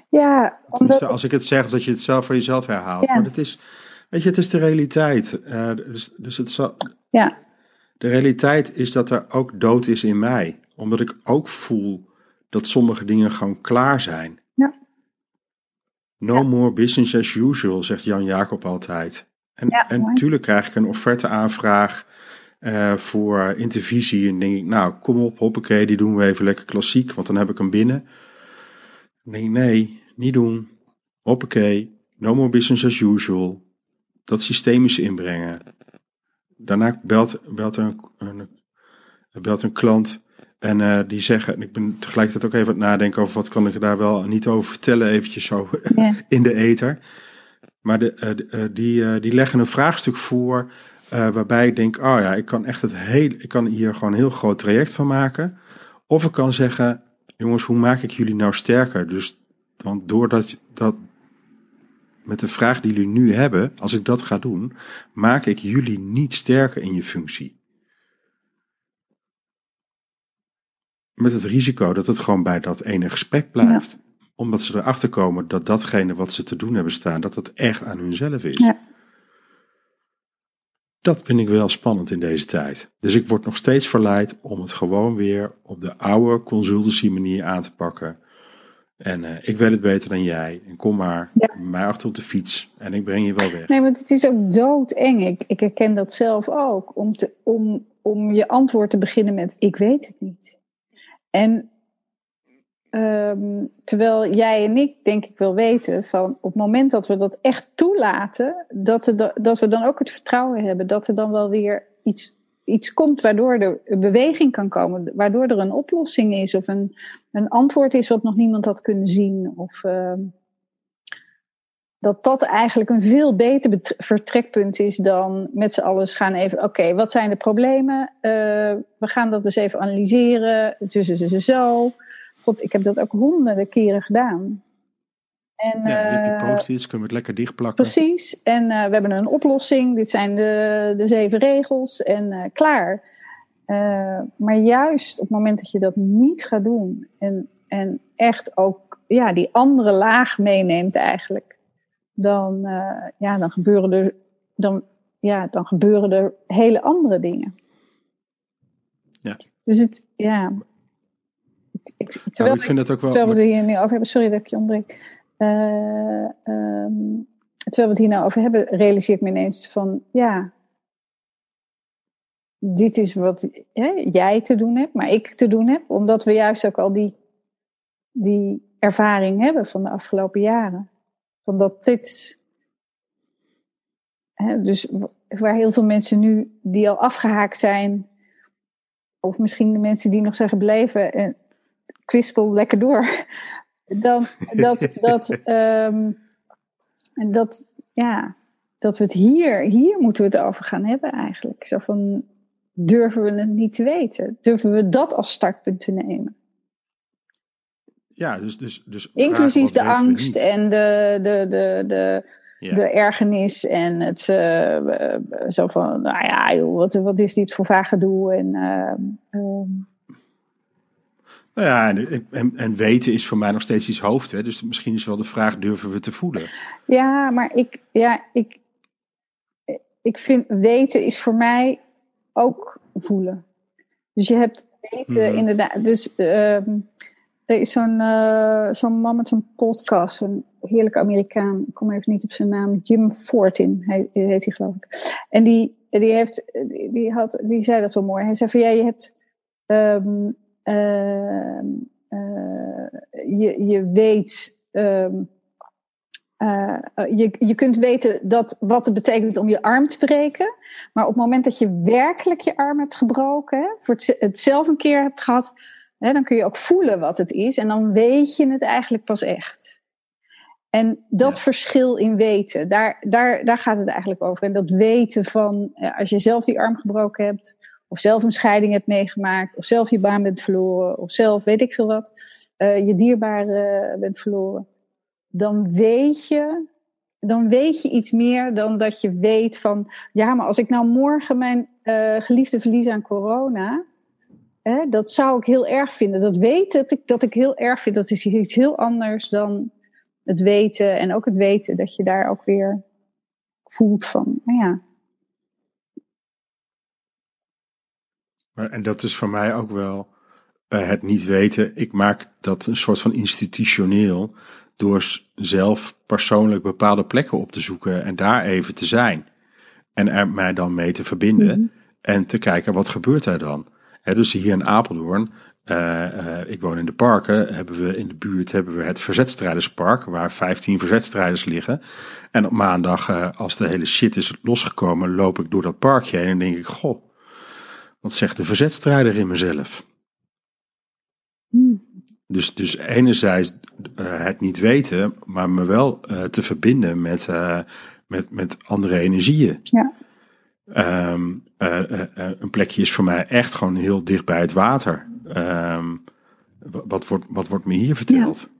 Ja, omdat... Als ik het zeg, of dat je het zelf voor jezelf herhaalt. Ja. Maar het is, Weet je, het is de realiteit. Uh, dus, dus het zal, ja. De realiteit is dat er ook dood is in mij. Omdat ik ook voel dat sommige dingen gewoon klaar zijn. Ja. No ja. more business as usual, zegt Jan Jacob altijd. En, ja, en natuurlijk krijg ik een offerte-aanvraag uh, voor intervisie. En denk ik, nou, kom op, hoppakee, die doen we even lekker klassiek, want dan heb ik hem binnen. Nee, nee, niet doen. Hoppakee, no more business as usual dat systemisch inbrengen. Daarna belt, belt, een, een, belt een klant en uh, die zeggen, ik ben tegelijkertijd ook even aan het nadenken over wat kan ik daar wel niet over vertellen, eventjes zo in de ether. Maar de, uh, die, die leggen een vraagstuk voor waarbij ik denk, oh ja, ik kan echt het heel, ik kan hier gewoon een heel groot traject van maken. Of ik kan zeggen, jongens, hoe maak ik jullie nou sterker? Dus want doordat dat, met de vraag die jullie nu hebben, als ik dat ga doen, maak ik jullie niet sterker in je functie. Met het risico dat het gewoon bij dat ene gesprek blijft. Omdat ze erachter komen dat datgene wat ze te doen hebben staan, dat het echt aan hunzelf is. Ja. Dat vind ik wel spannend in deze tijd. Dus ik word nog steeds verleid om het gewoon weer op de oude consultancy manier aan te pakken. En eh, ik weet het beter dan jij. En kom maar, Ja. mij achter op de fiets. En ik breng je wel weg. Nee, want het is ook doodeng. Ik, ik herken dat zelf ook. Om, te, om, om je antwoord te beginnen met: Ik weet het niet. En ehm, terwijl jij en ik, denk ik, wel weten van op het moment dat we dat echt toelaten, dat, er, da- dat we dan ook het vertrouwen hebben dat er dan wel weer iets, iets komt waardoor er beweging kan komen, waardoor er een oplossing is of een, een antwoord is wat nog niemand had kunnen zien. Of, ehm, dat dat eigenlijk een veel beter bet- vertrekpunt is dan met z'n allen gaan even, oké, wat zijn de problemen? Eh, we gaan dat eens even analyseren, zo, zo, zo, zo. God, ik heb dat ook honderden keren gedaan. En, Ja, je hebt die eh, post-its, kunnen we het lekker dichtplakken. Precies. En eh, we hebben een oplossing. Dit zijn de, de zeven regels en eh, klaar. Maar juist op het moment dat je dat niet gaat doen en, en echt ook ja, die andere laag meeneemt eigenlijk, dan, ja, dan, gebeuren er, dan, ja, dan gebeuren er hele andere dingen. Ja. Dus het, ja. Ik, ik- terwijl ik vind het ook wel. Terwijl we hier nu over hebben, sorry dat ik je ontbreek. Eh, ehm, terwijl we het hier nou over hebben, realiseer ik me ineens van ja, dit is wat hè, jij te doen hebt, maar ik te doen heb, omdat we juist ook al die, die ervaring hebben van de afgelopen jaren. Van dat dit. Hè, dus waar heel veel mensen nu die al afgehaakt zijn, of misschien de mensen die nog zijn gebleven, en kwispel lekker door. Dan dat, dat, ehm, dat, ja, dat we het hier, hier moeten we het over gaan hebben eigenlijk. Zo van, durven we het niet te weten? Durven we dat als startpunt te nemen? Ja, dus, dus, dus Inclusief de angst en de, de, de, de, Ja. de ergernis en het eh, eh, zo van, nou ja, joh, wat, wat is dit voor vaag gedoe? En, ehm, ehm, Nou ja, en, en, en weten is voor mij nog steeds iets hoofd. Hè? Dus misschien is wel de vraag, durven we te voelen? Ja, maar ik, ja, ik, ik vind weten is voor mij ook voelen. Dus je hebt weten Mhm. inderdaad. Dus ehm, er is zo'n eh, zo'n man met zo'n podcast, een heerlijke Amerikaan. Ik kom even niet op zijn naam. Jim Fortin hij, heet hij geloof ik. En die, die, heeft, die, had, die zei dat wel mooi. Hij zei van ja, je hebt. eh, je, je weet. ehm, eh, je, je kunt weten dat, wat het betekent om je arm te breken. Maar op het moment dat je werkelijk je arm hebt gebroken, hè, voor het, het zelf een keer hebt gehad, hè, dan kun je ook voelen wat het is. En dan weet je het eigenlijk pas echt. En dat Ja. verschil in weten, daar, daar, daar gaat het eigenlijk over. En dat weten van, eh, als je zelf die arm gebroken hebt, of zelf een scheiding hebt meegemaakt, of zelf je baan bent verloren, of zelf weet ik veel wat, eh, je dierbare bent verloren dan weet je, dan weet je iets meer dan dat je weet van, ja, maar als ik nou morgen mijn eh, geliefde verlies aan corona, hè, dat zou ik heel erg vinden. Dat weten dat ik, dat ik heel erg vind, dat is iets heel anders dan het weten en ook het weten dat je daar ook weer voelt van, nou ja, Maar, en dat is voor mij ook wel eh, het niet weten. Ik maak dat een soort van institutioneel door zelf persoonlijk bepaalde plekken op te zoeken en daar even te zijn. En er mij dan mee te verbinden Mhm. en te kijken wat gebeurt er dan. Hè, dus hier in Apeldoorn, eh, eh, ik woon in de parken, hebben we in de buurt hebben we het Verzetstrijderspark, waar 15 verzetstrijders liggen. En op maandag, als de hele shit is losgekomen, loop ik door dat parkje heen en denk ik, goh, wat zegt de verzetstrijder in mezelf? Dus, dus enerzijds eh, het niet weten, maar me wel eh, te verbinden met, eh, met, met andere energieën. Ja. Ehm, eh, eh, eh, een plekje is voor mij echt gewoon heel dicht bij het water. Ehm, wa- wat, wordt, wat wordt me hier verteld?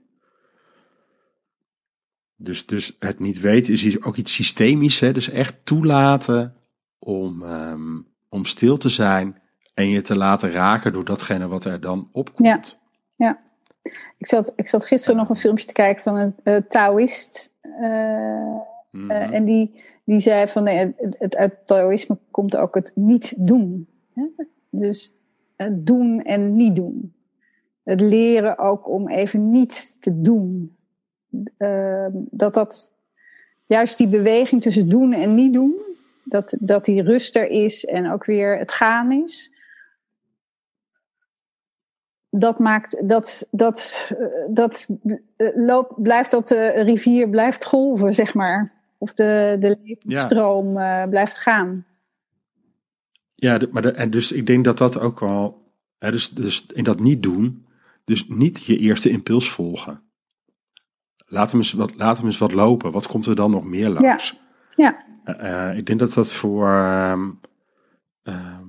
Dus, dus het niet weten is ook iets systemisch. Hè? Dus echt toelaten om, ehm, om stil te zijn en je te laten raken door datgene wat er dan opkomt. Ja, ja. Ik, zat, ik zat gisteren nog een filmpje te kijken van een uh, Taoïst. Uh, mm en die, die zei van nee, het, het, uit Taoïsme komt ook het niet doen. Hè? Dus het doen en niet doen. Het leren ook om even niets te doen. Dat dat juist die beweging tussen doen en niet doen, dat, dat die rust er is en ook weer het gaan is. Dat maakt dat, dat, dat loopt, blijft dat de rivier blijft golven, zeg maar. Of de, de levensstroom ja. uh, blijft gaan. Ja, maar de, en dus ik denk dat dat ook wel. Hè, dus, dus in dat niet doen, dus niet je eerste impuls volgen. Laat hem eens wat, laat hem eens wat lopen. Wat komt er dan nog meer langs? Ja. ja. Uh, ik denk dat dat voor, uh, uh,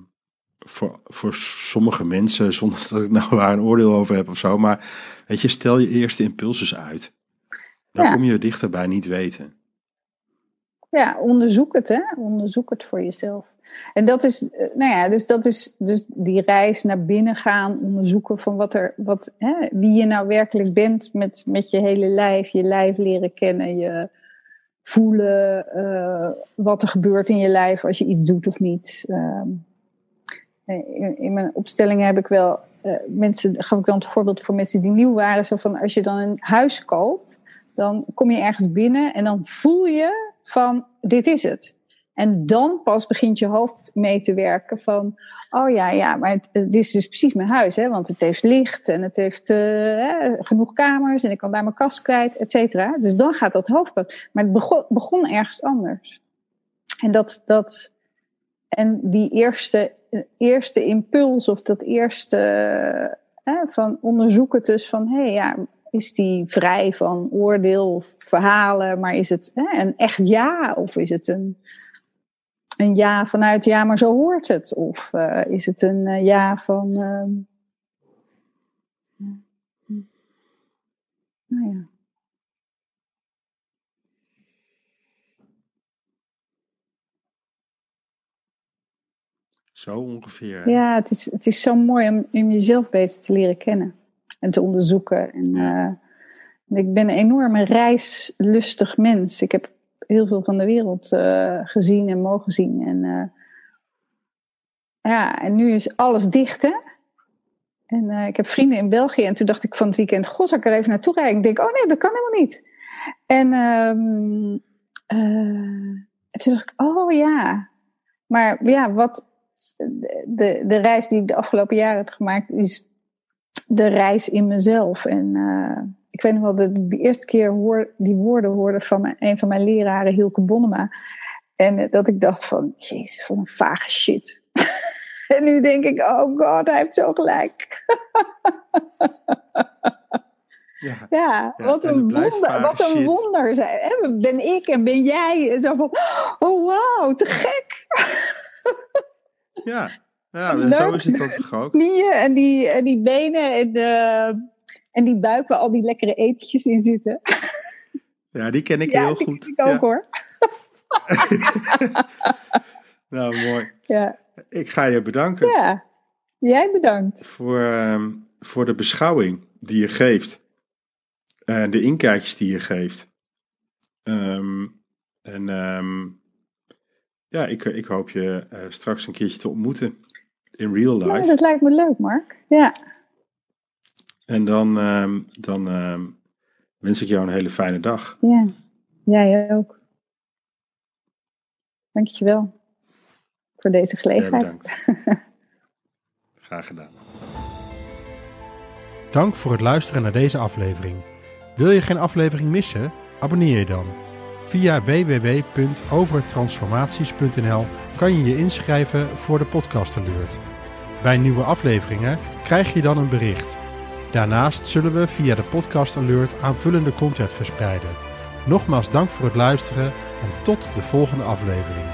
voor, voor sommige mensen, zonder dat ik nou waar een oordeel over heb of zo, maar weet je, stel je eerste impulses uit. Dan ja. kom je dichter bij niet weten. Ja, onderzoek het, hè? Onderzoek het voor jezelf. En dat is, nou ja, dus dat is dus die reis naar binnen gaan, onderzoeken van wat er, wat, hè, wie je nou werkelijk bent met, met je hele lijf, je lijf leren kennen, je voelen uh, wat er gebeurt in je lijf als je iets doet of niet. Uh, in, in, mijn opstellingen heb ik wel uh, mensen, gaf ik dan het voorbeeld voor mensen die nieuw waren, zo van als je dan een huis koopt, dan kom je ergens binnen en dan voel je van dit is het. En dan pas begint je hoofd mee te werken van, oh ja, ja, maar het is dus precies mijn huis, hè, want het heeft licht en het heeft uh, genoeg kamers en ik kan daar mijn kast kwijt, et cetera. Dus dan gaat dat hoofd pas. Maar het begon, begon ergens anders. En dat, dat, en die eerste, eerste impuls of dat eerste, hè, van onderzoeken dus van, hé, hey, ja, is die vrij van oordeel of verhalen, maar is het hè, een echt ja of is het een een ja vanuit ja, maar zo hoort het? Of uh, is het een uh, ja van. Uh, nou ja. Zo ongeveer. Ja, het is, het is zo mooi om, om jezelf beter te leren kennen en te onderzoeken. En, ja. ik ben een enorme reislustig mens. Ik heb heel veel van de wereld uh, gezien en mogen zien. En, uh, ja, en nu is alles dicht, hè? En uh, ik heb vrienden in België en toen dacht ik van het weekend, goh, zal ik er even naartoe rijden? Ik denk, oh nee, dat kan helemaal niet. En um, toen dacht ik, oh ja. Maar ja, wat de, de reis die ik de afgelopen jaren heb gemaakt, is de reis in mezelf. En ik weet nog wel dat ik de eerste keer hoor, die woorden hoorde van een van mijn leraren, Hilke Bonnema. En uh, dat ik dacht van, jezus, wat een vage shit. en nu denk ik, oh god, hij heeft zo gelijk. ja, ja, wat een wonder, wat een wonder zijn. Ben ik en ben jij. En zo van, oh wow, te gek. ja, ja en zo is het dan toch ook. Knieën en die, en die benen en de en die buik waar al die lekkere etentjes in zitten. Ja, die ken ik heel die goed. Ken ik ook ja. hoor. nou, mooi. Ja. Ik ga je bedanken. Ja, jij bedankt. Voor, um, voor de beschouwing die je geeft. En de inkijkjes die je geeft. Um, en um, ja, ik, ik hoop je uh, straks een keertje te ontmoeten. In real life. Ja, dat lijkt me leuk, Mark. Ja. En dan, um, dan um, wens ik jou een hele fijne dag. Ja, jij ook. Dankjewel voor deze gelegenheid. Ja, bedankt. Graag gedaan. Dank voor het luisteren naar deze aflevering. Wil je geen aflevering missen? Abonneer je dan. Via www.overtransformaties.nl kan je je inschrijven voor de podcast alert. Bij nieuwe afleveringen krijg je dan een bericht. Daarnaast zullen we via de podcast alert aanvullende content verspreiden. Nogmaals dank voor het luisteren en tot de volgende aflevering.